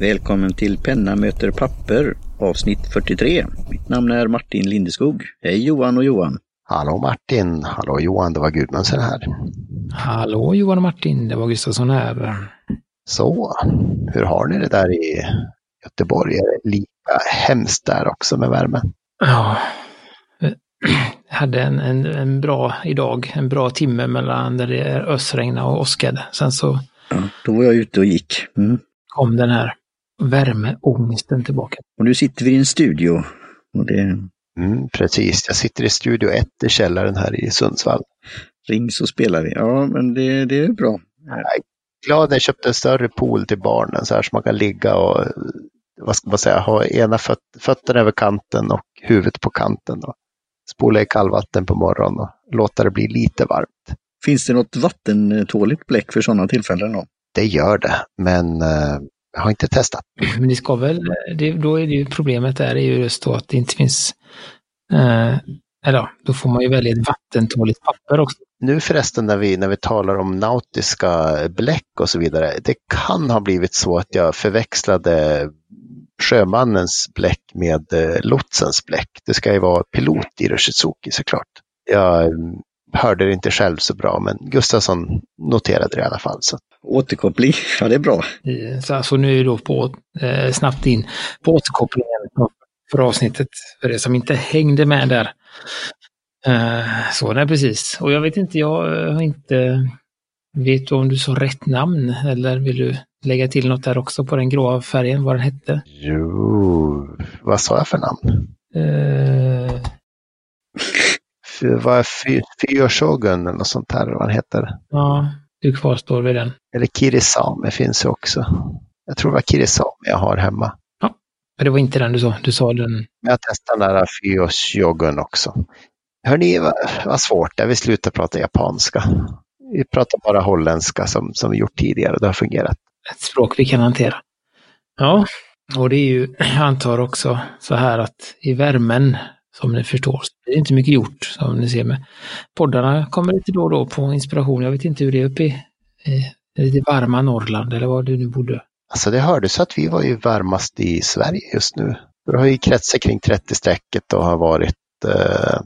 Välkommen till Penna möter papper avsnitt 43. Mitt namn är Martin Lindeskog. Hej Johan och Johan. Hallå Martin, hallå Johan, det var Gudmundsen här. Hallå Johan och Martin, det var Gustafsson här. Så, hur har ni det där i Göteborg? Är det lika hemskt där också med värmen? Ja, jag hade en, en, en bra idag, en bra timme mellan när det ösregnade och åskade. Sen så Ja, då var jag ute och gick. Mm. kom den här värmeångesten tillbaka. Och nu sitter vi i en studio. Och det Mm, precis, jag sitter i studio 1 i källaren här i Sundsvall. rings och spelar vi. Ja, men det, det är bra. Glad när jag köpte en större pool till barnen så här så man kan ligga och vad ska man säga, ha ena föt fötterna över kanten och huvudet på kanten. Och spola i kallvatten på morgonen och låta det bli lite varmt. Finns det något vattentåligt bläck för sådana tillfällen då? Det gör det, men eh, jag har inte testat. Men det ska väl, det, då är det ju problemet där är ju just då att det inte finns, eh, eller då får man ju välja ett vattentåligt papper också. Nu förresten när vi, när vi talar om nautiska bläck och så vidare, det kan ha blivit så att jag förväxlade sjömannens bläck med eh, lotsens bläck. Det ska ju vara pilot i Rushizuki såklart. Jag hörde det inte själv så bra, men Gustafsson noterade det i alla fall. Så. Återkoppling, ja det är bra. Så alltså nu är då på, eh, snabbt in på återkopplingen för avsnittet, för det som inte hängde med där. Eh, så, nej precis. Och jag vet inte, jag eh, har inte... Vet du om du sa rätt namn eller vill du lägga till något där också på den gråa färgen, vad den hette? Jo, vad sa jag för namn? Eh, Vad är Fy- Fyoshogun eller något sånt här, vad han heter. ja, du kvarstår vid den. Eller Kirisame finns ju också. Jag tror det var Kirisame jag har hemma. Men det var inte den du sa, du sa den. Jag testade den där Fyoshogun också. Hörni, vad, vad svårt det är. Vi slutar prata japanska. Vi pratar bara holländska som, som vi gjort tidigare. Det har fungerat. ett språk vi kan hantera. Ja, och det är ju, jag antar också så här att i värmen, som ni förstår, så är inte mycket gjort som ni ser med. Poddarna kommer lite då och då på inspiration. Jag vet inte hur det är uppe i, i lite varma Norrland eller var du nu bodde. Alltså det hördes att vi var ju varmast i Sverige just nu. Det har ju kretsat kring 30-strecket och har varit eh,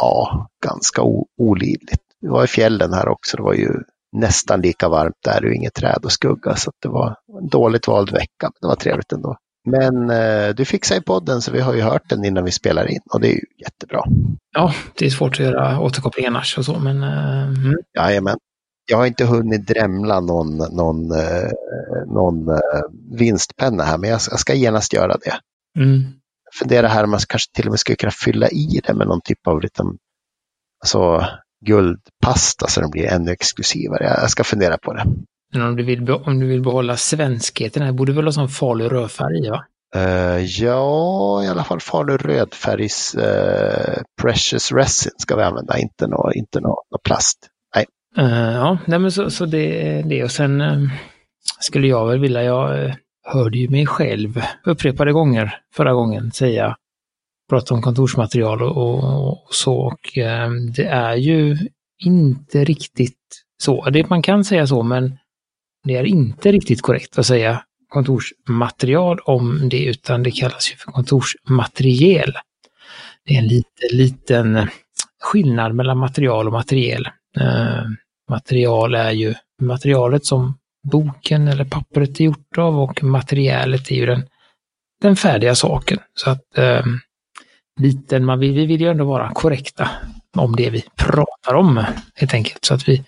ja, ganska olidligt. Vi var i fjällen här också. Det var ju nästan lika varmt där och inget träd och skugga. Så att det var en dåligt vald vecka. Men det var trevligt ändå. Men eh, du fixar i podden så vi har ju hört den innan vi spelar in och det är ju jättebra. Ja, det är svårt att göra återkoppling annars och så, men eh, mm. Jajamän. Jag har inte hunnit drämla någon, någon, eh, någon eh, vinstpenna här, men jag, jag ska genast göra det. Mm. Jag funderar här om man kanske till och med skulle kunna fylla i det med någon typ av liten, alltså, guldpasta så den blir ännu exklusivare. Jag ska fundera på det. Men om du vill, om du vill behålla svenskheten här, borde väl ha sån farlig rödfärg va? Eh, ja, i alla fall Falu rödfärgs eh, Precious Resin ska vi använda, inte någon inte nå, nå plast. Eh, ja, nej men så, så det är det. Och sen eh, skulle jag väl vilja, jag hörde ju mig själv upprepade gånger förra gången säga, prata om kontorsmaterial och, och, och så. Och det är ju inte riktigt så. Det, man kan säga så, men det är inte riktigt korrekt att säga kontorsmaterial om det, utan det kallas ju för kontorsmateriel. Det är en liten, liten skillnad mellan material och materiel. Eh, material är ju materialet som boken eller pappret är gjort av och materialet är ju den, den färdiga saken. Så att eh, liten, man vill, vi vill ju ändå vara korrekta om det vi pratar om helt enkelt. Så att vi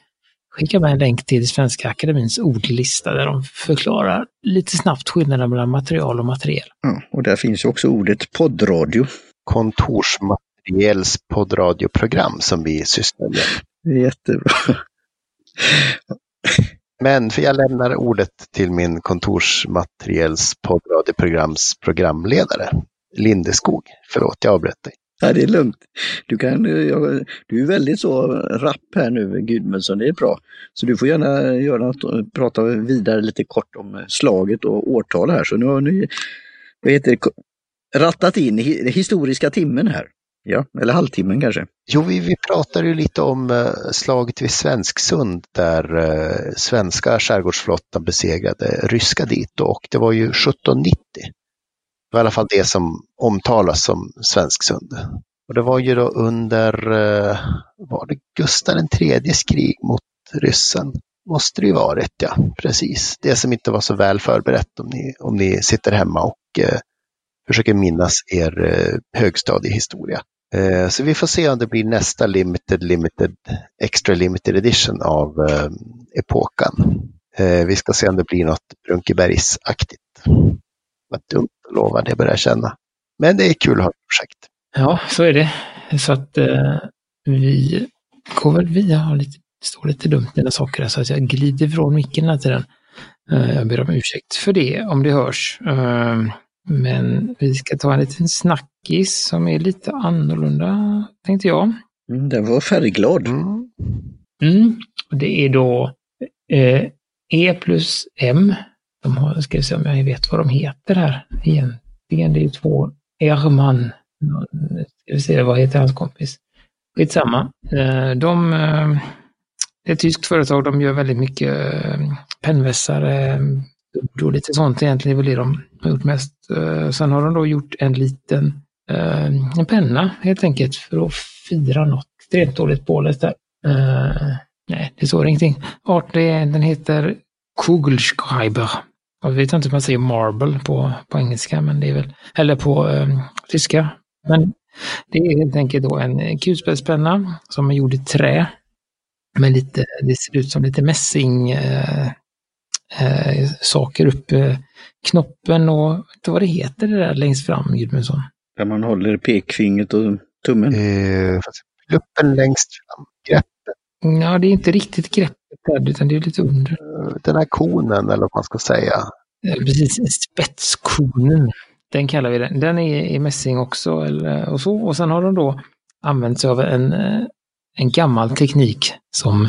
skickar med en länk till Svenska Akademins ordlista där de förklarar lite snabbt skillnaden mellan material och materiel. Ja, och där finns ju också ordet poddradio. Kontorsmateriels poddradioprogram som vi sysslar med. Jättebra. Men för jag lämnar ordet till min kontorsmateriels poddradioprograms programledare, Lindeskog. Förlåt, jag avbröt dig. Ja, det är lugnt. Du, kan, eh, jag, du är väldigt så rapp här nu, Gudmundsson, det är bra. Så du får gärna göra något, prata vidare lite kort om eh, slaget och årtal här. Så nu har ni vad heter det, rattat in historiska timmen här. Ja, eller halvtimmen kanske. Jo, vi, vi pratade ju lite om eh, slaget vid Svensksund där svenska skärgårdsflottan besegrade ryska dit och det var ju 1790. Det var i alla fall det som omtalas som Svensksund. Och det var ju då under, eh, var det Gustav IIIs krig mot ryssen? Måste det ju varit, ja, precis. Det som inte var så väl förberett om ni, om ni sitter hemma och eh, försöker minnas er eh, högstadiehistoria. Eh, så vi får se om det blir nästa limited, limited, extra limited edition av eh, epokan. Eh, vi ska se om det blir något Brunkebergsaktigt. Vad dumt att lova det börjar jag känna. Men det är kul att ha ett projekt. Ja, så är det. Så att eh, vi går väl via, har lite, står lite dumt mina saker här, så att jag glider ifrån micken hela tiden. Eh, jag ber om ursäkt för det om det hörs. Eh, men vi ska ta en liten snackis som är lite annorlunda, tänkte jag. Mm, den var färgglad. Mm. Mm. Det är då eh, E plus M. De har, ska vi se om jag vet vad de heter här egentligen. Det är ju två Erman. Ska vi se, vad heter hans kompis? Skitsamma. Eh, de, eh, det är ett tyskt företag, de gör väldigt mycket eh, pennvässare. och lite sånt egentligen Det är väl det de har gjort mest. Sen har de då gjort en liten en penna helt enkelt för att fira något extremt dåligt påläst där. Uh, nej, det står ingenting. Art, den heter Kugelschreiber. Jag vet inte hur man säger marble på, på engelska, men det är väl, eller på uh, tyska. Men det är helt enkelt då en kulspetspenna som är gjord i trä. Med lite, det ser ut som lite mässing, uh, eh, saker upp eh, knoppen och inte vad det heter det där längst fram, Gudmundsson. Där man håller pekfingret och tummen. Eh, luppen längst fram, greppet. Ja, det är inte riktigt greppet utan det är lite under. Eh, den här konen, eller vad man ska säga. Ja, precis, spetskonen. Den kallar vi den. Den är i mässing också. Eller, och, så. och sen har de då använt sig av en, eh, en gammal teknik som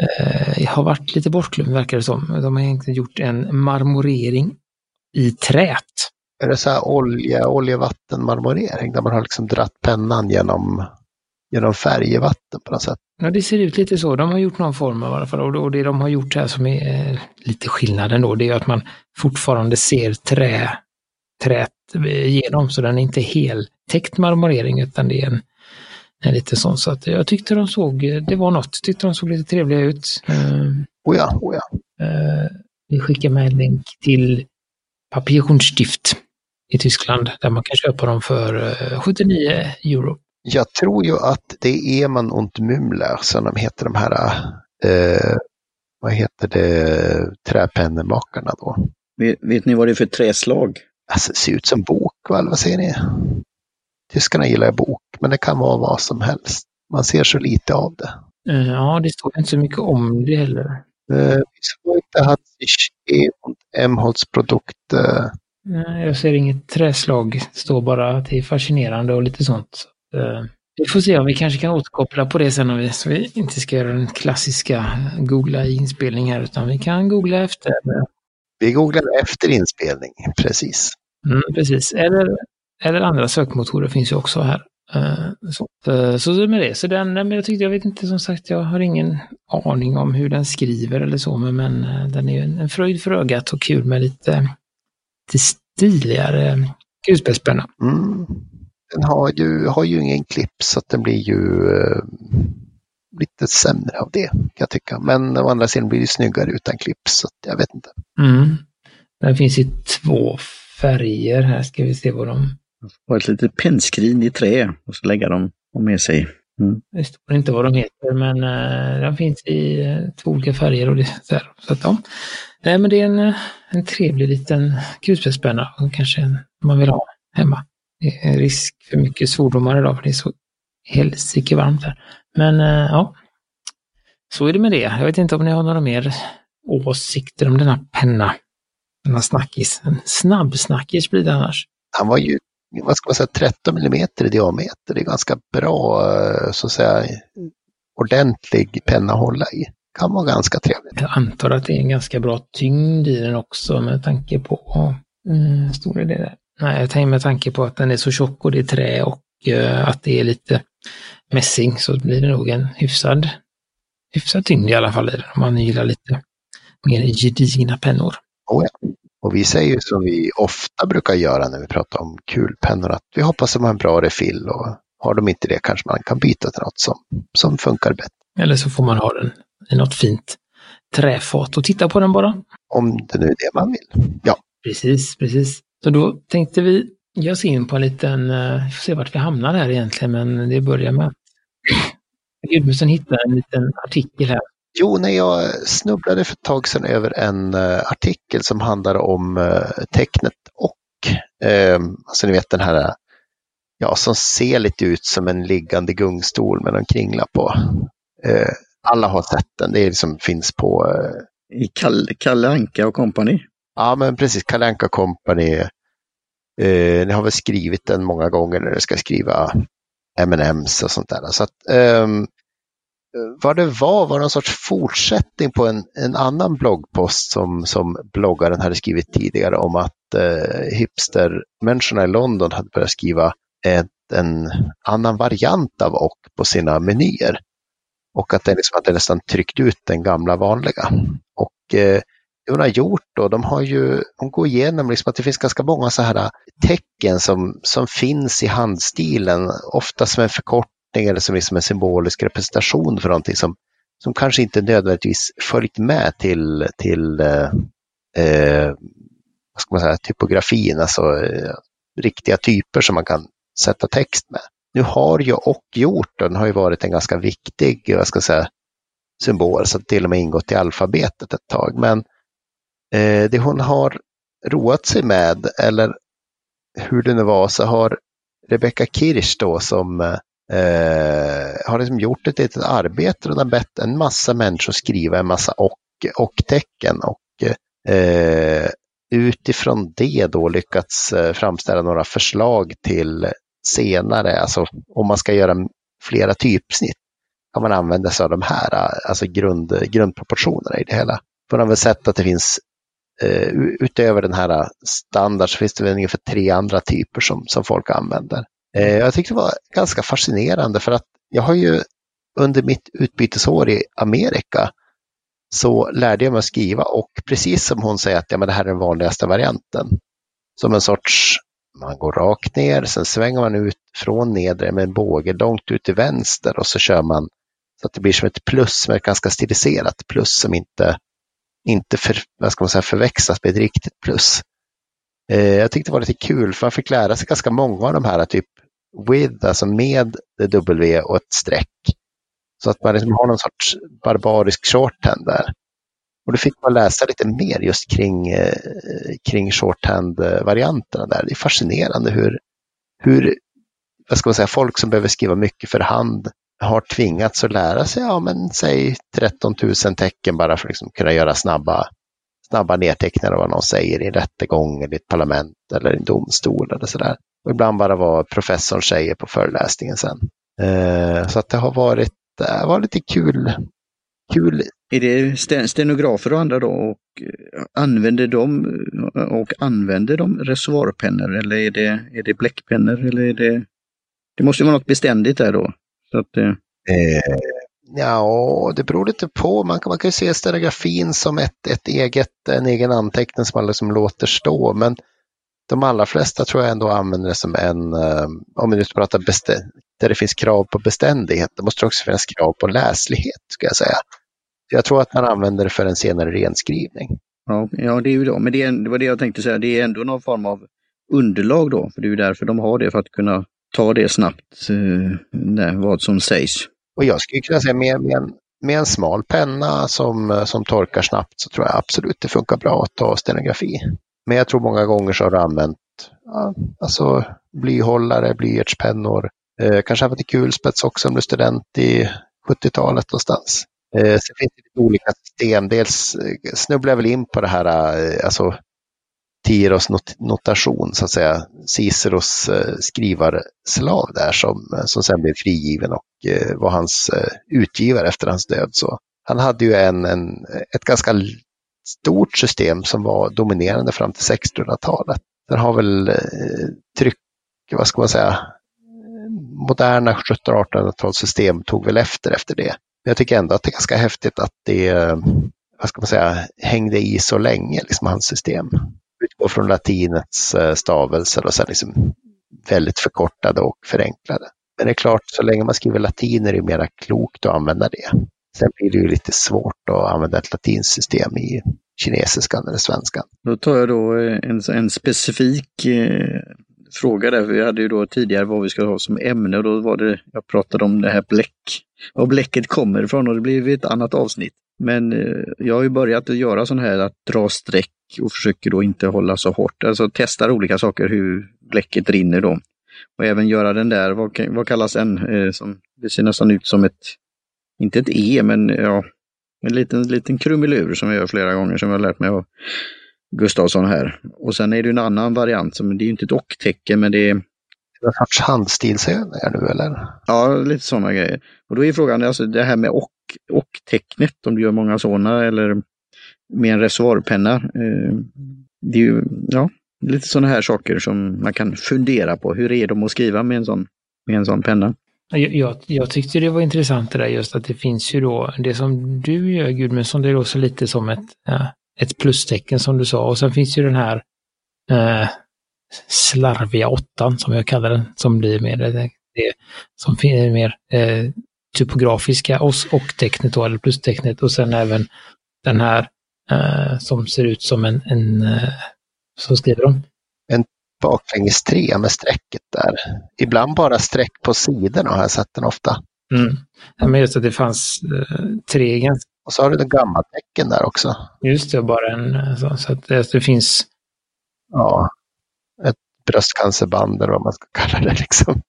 eh, har varit lite bortglömd verkar det som. De har egentligen gjort en marmorering i trät. Är det så här olja, oljevattenmarmorering där man har liksom dratt pennan genom, genom färgvatten på något sätt? Ja, det ser ut lite så. De har gjort någon form av i alla fall. Och det de har gjort här som är eh, lite skillnaden då, det är att man fortfarande ser trä, trät igenom. Så den är inte heltäckt marmorering utan det är en är lite sån. Så att jag tyckte de såg, det var något, tyckte de såg lite trevliga ut. Uh, oh ja, oh ja. Vi skickar med en länk till Papierkunststift i Tyskland där man kan köpa dem för uh, 79 euro. Jag tror ju att det är Eman und Mümler som de heter de här, uh, vad heter det, träpennemakarna då. Vet, vet, ni vad det är för träslag? Alltså, det ser ut som bok, va? vad säger ni? Tyskarna gillar bok, men det kan vara vad som helst. Man ser så lite av det. Eh, ja, det står inte så mycket om det heller. Eh, Heute hat sich E und M-Holz Produkt. Nej, jag ser inget träslag. Det står bara att det är fascinerande och lite sånt. Eh, vi får se om vi kanske kan återkoppla på det sen om vi, så vi inte ska göra den klassiska googla inspelning här, utan vi kan googla efter. Vi googlar efter inspelning, precis. Mm, precis. Eller eller andra sökmotorer finns ju också här. Eh, så, eh, så med det, så den, men jag tyckte, jag vet inte som sagt, jag har ingen aning om hur den skriver eller så, men, men den är en fröjd för ögat och kul med lite, lite stiligare kulspetspenna. Mm. Den har ju, har ju ingen klipp så att den blir ju uh, lite sämre av det kan jag tycka. Men å andra sidan blir det snyggare utan klipp så jag vet inte. Mm. Den finns i två färger här, ska vi se vad de och ett litet pennskrin i trä och så lägga dem med sig. Mm. Det står inte vad de heter, men uh, de finns i uh, två olika färger. och det, där. Så att, ja. Nej, men det är en, uh, en trevlig liten kulspetspenna och kanske en man vill ha hemma. Det är risk för mycket svordomar idag, för det är så helsike varmt här. Men ja, så är det med det. Jag vet inte om ni har några mer åsikter om denna penna. Denna snackis. En snabb snackis blir det annars. Han var ju vad ska man säga, 13 millimeter i diameter. Det är ganska bra, eh, så att säga, ordentlig penna att hålla i. Kan vara ganska trevligt. Jag antar att det är en ganska bra tyngd i den också med tanke på, mm, det där? Nej, jag tänker med tanke på att den är så tjock och det är trä och eh, att det är lite mässing så blir det nog en hyfsad, hyfsad tyngd i alla fall om man gillar lite mer gedigna pennor. Oh ja. Och vi säger ju som vi ofta brukar göra när vi pratar om kulpennor, att vi hoppas att de har en bra refill och har de inte det kanske man kan byta till något som, som funkar bättre. Eller så får man ha den i något fint träfat och titta på den bara. Om det nu är det man vill. Ja. Precis, precis. Så då tänkte vi ge oss in på en liten, uh, vi får se vart vi hamnar här egentligen, men det börjar med att Gudmundsen hittade en liten artikel här. Jo, när jag snubblade för ett tag sedan över en uh, artikel som handlar om uh, tecknet och, uh, alltså ni vet den här, ja, som ser lite ut som en liggande gungstol med en kringla på. alla har sett den, det är liksom, finns på... I Kalle, Kalle Anka och kompani? Ja, men precis, Kalle Anka Company. Eh, ni har väl skrivit den många gånger när ni ska skriva M&M's och sånt där. Så att, eh, vad det var var någon sorts fortsättning på en, en annan bloggpost som, som bloggaren hade skrivit tidigare om att eh, hipstermänniskorna i London hade börjat skriva ett, en annan variant av och på sina menyer. Och att den liksom hade nästan tryckt ut den gamla vanliga. Och eh, hon har gjort då, de har ju, hon går igenom liksom att det finns ganska många så här tecken som, som finns i handstilen, ofta som en förkortning eller som liksom en symbolisk representation för någonting som, som kanske inte nödvändigtvis följt med till, till eh, eh, vad ska man säga, typografin, alltså eh, riktiga typer som man kan sätta text med. Nu har ju och gjort, den har ju varit en ganska viktig, vad ska jag säga, symbol, så till och med ingått i alfabetet ett tag. Men Eh, det hon har roat sig med, eller hur det nu var, så har Rebecca Kirsch då som eh, har liksom gjort ett litet arbete och har bett en massa människor skriva en massa och, och-tecken och eh, utifrån det då lyckats eh, framställa några förslag till senare, alltså om man ska göra flera typsnitt kan man använda sig av de här, eh, alltså grund, grundproportionerna i det hela. För har väl sett att det finns Eh, utöver den här äh, standard så finns det väl ungefär tre andra typer som, som folk använder. Eh, jag tyckte det var ganska fascinerande för att jag har ju under mitt utbytesår i Amerika så lärde jag mig att skriva och precis som hon säger att ja, men det här är den vanligaste varianten. Som en sorts, man går rakt ner, sen svänger man ut från nedre med en båge långt ut till vänster och så kör man så att det blir som ett plus med ett ganska stiliserat plus som inte inte för, vad ska man säga, förväxlas med ett riktigt plus. Eh, jag tyckte det var lite kul för man fick lära sig ganska många av de här, typ with, alltså med W och ett streck. Så att man liksom har någon sorts barbarisk shorthand där. Och då fick man läsa lite mer just kring, eh, kring shorthand-varianterna där. Det är fascinerande hur, hur vad ska man säga, folk som behöver skriva mycket för hand har tvingats att lära sig, ja men säg 13 000 tecken bara för att liksom kunna göra snabba, snabba nedteckningar av vad någon säger i en rättegång eller i ett parlament eller i en domstol eller sådär. Och ibland bara vad professorn säger på föreläsningen sen. Eh, så att det har varit, det var lite kul. kul. Är det stenografer och andra då och eh, använder de och använder de reservoarpennor eller är det, är det bläckpennor eller är det det måste vara något beständigt där då. Så att, eh... Eh, ja, det beror lite på. Man kan, man kan se stenografin som ett, ett eget, en egen anteckning som man liksom låter stå. Men de allra flesta tror jag ändå använder det som en, eh, om vi nu pratar där det finns krav på beständighet, det måste också finnas krav på läslighet, ska jag säga. Jag tror att man använder det för en senare renskrivning. Ja, ja det är ju då, men det, är, det var det jag tänkte säga, det är ändå någon form av underlag då, för det är ju därför de har det, för att kunna ta det snabbt, eh, vad som sägs. Och jag skulle kunna säga med, med, en, med en smal penna som, eh, som torkar snabbt så tror jag absolut det funkar bra att ta stenografi. Men jag tror många gånger så har du använt ja, alltså blyhållare, blyertspennor, eh, kanske lite kulspets också om du är student i 70-talet någonstans. Eh, sen finns det lite olika system. Dels eh, snubblar jag väl in på det här, eh, alltså Tiros notation, så att säga, Ciceros eh, skrivarslav där som, eh, som sen blev frigiven och eh, var hans utgivare efter hans död. Så han hade ju en, en, ett ganska stort system som var dominerande fram till 1600-talet. Den har väl tryck, vad ska man säga, moderna 1700-1800-talssystem tog väl efter efter det. Men jag tycker ändå att det är ganska häftigt att det, vad ska man säga, hängde i så länge, liksom hans system. Utgår från latinets eh, stavelser och sen liksom väldigt förkortade och förenklade. Men det är klart, så länge man skriver latin är det mer klokt att använda det. Sen blir det ju lite svårt att använda ett latinsystem i kinesiskan eller svenskan. Då tar jag då eh, en, en specifik eh, fråga där. Vi hade ju då tidigare vad vi ska ha som ämne och då var det, jag pratade om det här bläck. Var bläcket kommer ifrån och det blir ett annat avsnitt. Men eh, jag har ju börjat att göra sån här att dra streck och försöker då inte hålla så hårt. Alltså testar olika saker hur bläcket rinner då. Och även göra den där, vad, vad kallas den? Eh, som, det ser nästan ut som ett, inte ett E, men ja, en liten, liten krumelur som jag gör flera gånger som jag har lärt mig av Gustavsson här. Och sen är det en annan variant, som det är ju inte ett och-tecken, men det är en sorts handstilsövningar nu eller? Ja, lite sådana grejer. Och då är frågan, alltså det här med och, och-tecknet, om du gör många sådana eller med en reservoarpenna. Eh, det är ju, ja, lite sådana här saker som man kan fundera på. Hur är de att skriva med en sån, med en sån penna? Jag, jag, jag, tyckte det var intressant det där just att det finns ju då, det som du gör Gudmundsson, det låter lite som ett, ett plustecken som du sa. Och sen finns ju den här eh, slarviga åttan som jag kallar den, som blir mer det, det som är mer eh, typografiska och, och tecknet då, eller plustecknet och sen även den här som ser ut som en, en eh, så skriver de? En baklänges med strecket där. Ibland bara streck på sidorna har jag sett den ofta. Mm. Ja, men just att det fanns eh, tre ganska... Och så har du den gamla tecken där också. Just det, bara en eh, så, så att det, det finns... Ja, ett bröstcancerband eller vad man ska kalla det liksom.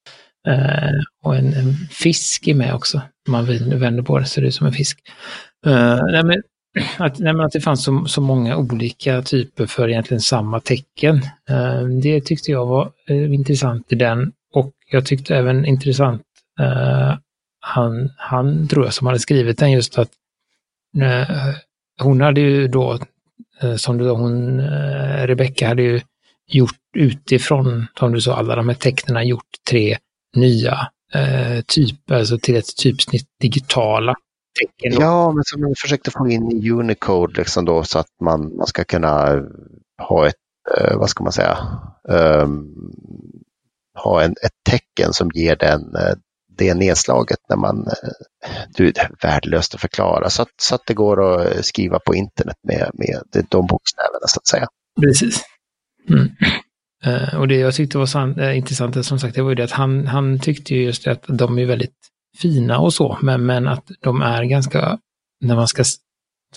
Eh, och en, en, fisk är med också. Om man vänder på det ser det ut som en fisk. Eh, nej, men att, nej, att det fanns så, så många olika typer för egentligen samma tecken. Eh, det tyckte jag var eh, intressant i den och jag tyckte även intressant eh, han, han tror jag som hade skrivit den just att eh, hon hade ju då, eh, som du sa, hon, eh, Rebecka hade ju gjort utifrån, som du sa, alla de här tecknen gjort tre nya eh, typer, alltså till ett typsnitt digitala tecken. Ja, men som vi försökte få in i Unicode liksom då, så att man, man ska kunna ha ett, eh, vad ska man säga, um, ha en, ett tecken som ger den eh, det nedslaget när man, eh, du, det är värdelöst att förklara, så att, så att det går att skriva på internet med, med de bokstäverna så att säga. Precis. Mm. Uh, och det jag tyckte var san, uh, intressant, som sagt, det var ju det att han, han tyckte ju just att de är väldigt fina och så, men, men att de är ganska, när man ska,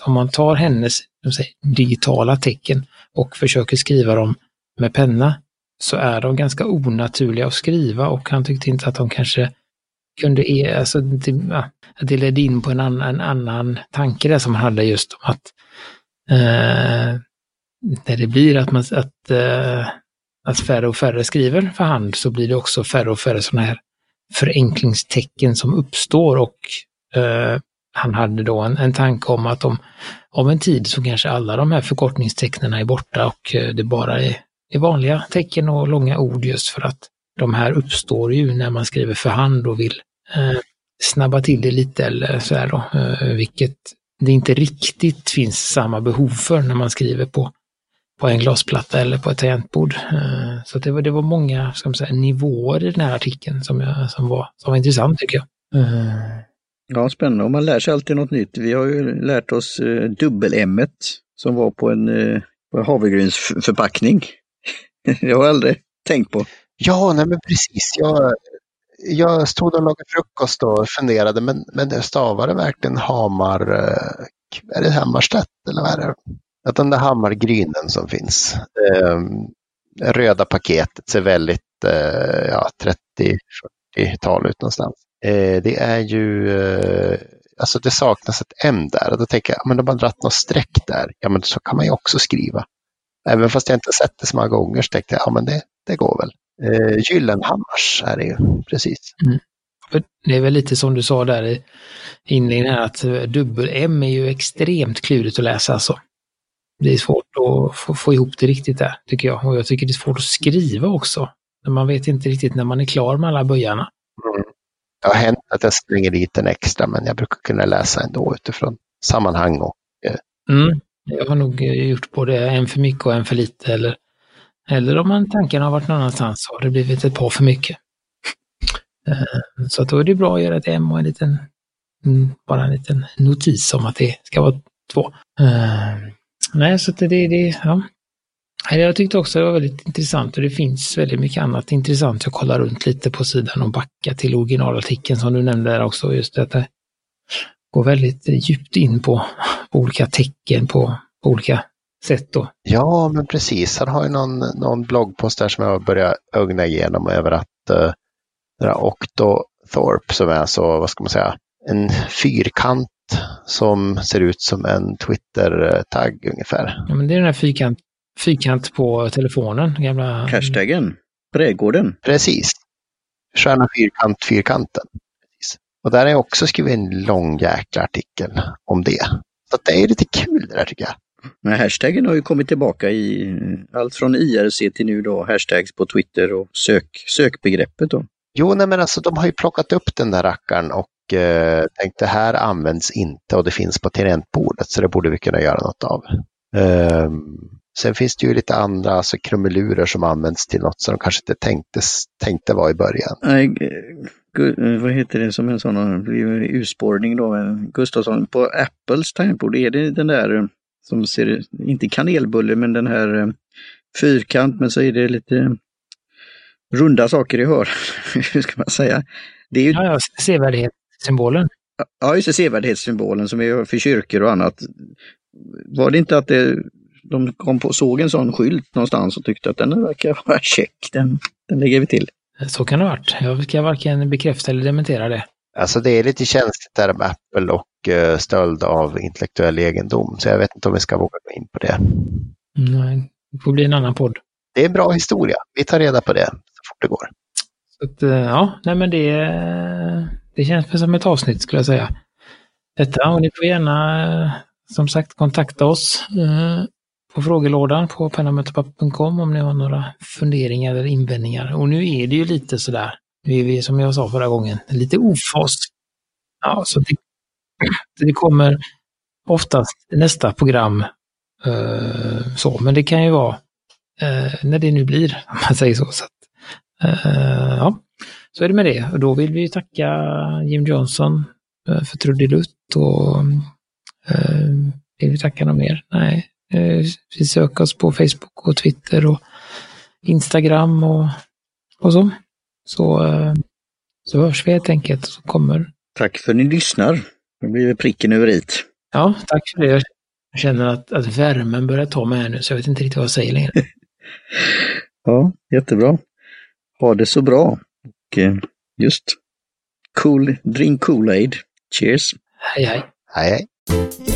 om man tar hennes säger, digitala tecken och försöker skriva dem med penna, så är de ganska onaturliga att skriva och han tyckte inte att de kanske kunde, e, alltså, det, ja, det ledde in på en annan, en annan tanke där som han hade just om att eh, när det blir att, man, att, eh, att färre och färre skriver för hand så blir det också färre och färre sådana här förenklingstecken som uppstår och eh, han hade då en, en tanke om att om, om en tid så kanske alla de här förkortningstecknen är borta och eh, det bara är, är vanliga tecken och långa ord just för att de här uppstår ju när man skriver för hand och vill eh, snabba till det lite eller så här då, eh, vilket det inte riktigt finns samma behov för när man skriver på på en glasplatta eller på ett tangentbord. Eh, så det var, det var många ska man säga, nivåer i den här artikeln som, jag, som, var, som var intressant tycker jag. Eh. Ja, spännande. Och man lär sig alltid något nytt. Vi har ju lärt oss eh, dubbel-M som var på en, eh, på en havregrynsförpackning. det har jag aldrig tänkt på. Ja, nej men precis. Jag, jag stod och lagade frukost och funderade, men, men det stavade verkligen Hamar... Eh, är det Hammarstedt eller vad är det? Att den där hammargrynen som finns, eh, röda paketet ser väldigt eh, ja, 30-40-tal ut någonstans. Eh, det är ju, eh, alltså det saknas ett M där och då tänker jag, men de har dragit något streck där, ja men så kan man ju också skriva. Även fast jag inte sett det så många gånger så tänkte jag, ja men det, det går väl. Eh, Gyllenhammars är det ju, precis. Mm. Det är väl lite som du sa där i inledningen att eh, dubbel-M är ju extremt klurigt att läsa alltså det är svårt att få, få ihop det riktigt där, tycker jag. Och jag tycker det är svårt att skriva också. Man vet inte riktigt när man är klar med alla böjarna. Mm. Det har hänt att jag springer dit en extra, men jag brukar kunna läsa ändå utifrån sammanhang och Mm. Jag har nog eh, gjort både en för mycket och en för lite. Eller, eller om man tankarna har varit någon annanstans har det blivit ett par för mycket. Eh, Så att då är det bra att göra ett M och en liten, mm, bara en liten notis om att det ska vara två. Nej, så det, det, ja. Jag tyckte också det var väldigt intressant och det finns väldigt mycket annat intressant. Jag kollar runt lite på sidan och backar till originalartikeln som du nämnde där också. Just att det går väldigt djupt in på, på olika tecken på, på olika sätt då. Ja, men precis. Han har ju någon, någon bloggpost där som jag börjar ögna igenom över att eh, uh, det Octothorpe som är så, vad ska man säga, en fyrkant som ser ut som en Twitter-tagg ungefär. Ja, men det är den här fyrkant, fyrkant på telefonen, gamla... Hashtaggen, Trädgården. Precis. Stjärna fyrkant, fyrkanten. Precis. Och där har jag också skrivit en lång jäkla artikel om det. Så att det är lite kul det där tycker jag. Men hashtaggen har ju kommit tillbaka i allt från IRC till nu då hashtags på Twitter och sök, sökbegreppet då. Jo, nej men alltså de har ju plockat upp den där rackaren och eh, tänkt det här används inte och det finns på tangentbordet så det borde vi kunna göra något av. Ehm, sen finns det ju lite andra alltså krumelurer som används till något som de kanske inte tänkte, tänkte vara i början. Nej, eh, eh, vad heter det som en sån blir urspårning då? eh, Gustafsson, på Apples tangentbord är det den där eh, som ser, inte kanelbulle, men den här eh, fyrkant, men så är det lite runda saker i hör. Hur ska man säga? Det är ju, Ja, ja, sevärdhetssymbolen. ja, just det, sevärdhetssymbolen som är för kyrkor och annat. Var det inte att det, de kom på, såg en sån skylt någonstans och tyckte att den verkar vara check, den, den lägger vi till. Så kan det ha varit. Jag ska varken bekräfta eller dementera det. Alltså det är lite känsligt där med Apple och eh, stöld av intellektuell egendom så jag vet inte om vi ska våga gå in på det. Nej, det får bli en annan podd. Det är en bra historia. Vi tar reda på det så fort det går. Så att, eh, ja, nej men det, det känns som ett avsnitt skulle jag säga. Detta, och ni får gärna eh, som sagt kontakta oss eh, på frågelådan på pennamötepapp.com om ni har några funderingar eller invändningar. Och nu är det ju lite sådär, nu är vi som jag sa förra gången, lite ofas. Ja, så det, det kommer oftast nästa program Uh, så, men det kan ju vara uh, när det nu blir, om man säger så. så att, uh, ja, så är det med det. Och då vill vi tacka Jim Johnson eh, för trudelutt och eh, vill vi tacka någon mer? Nej, eh, vi söker oss på Facebook och Twitter och Instagram och, och så. Så, eh, så hörs vi helt enkelt. Så kommer. Tack för att ni lyssnar. Nu blir det pricken över i. Ja, tack för det. Jag känner att, att värmen börjar ta mig här nu, så jag vet inte riktigt vad jag säger längre. Ja, jättebra. Ha det så bra. Eh, just cool, drink Kool-Aid. Cheers! Hej, hej. Hej, hej.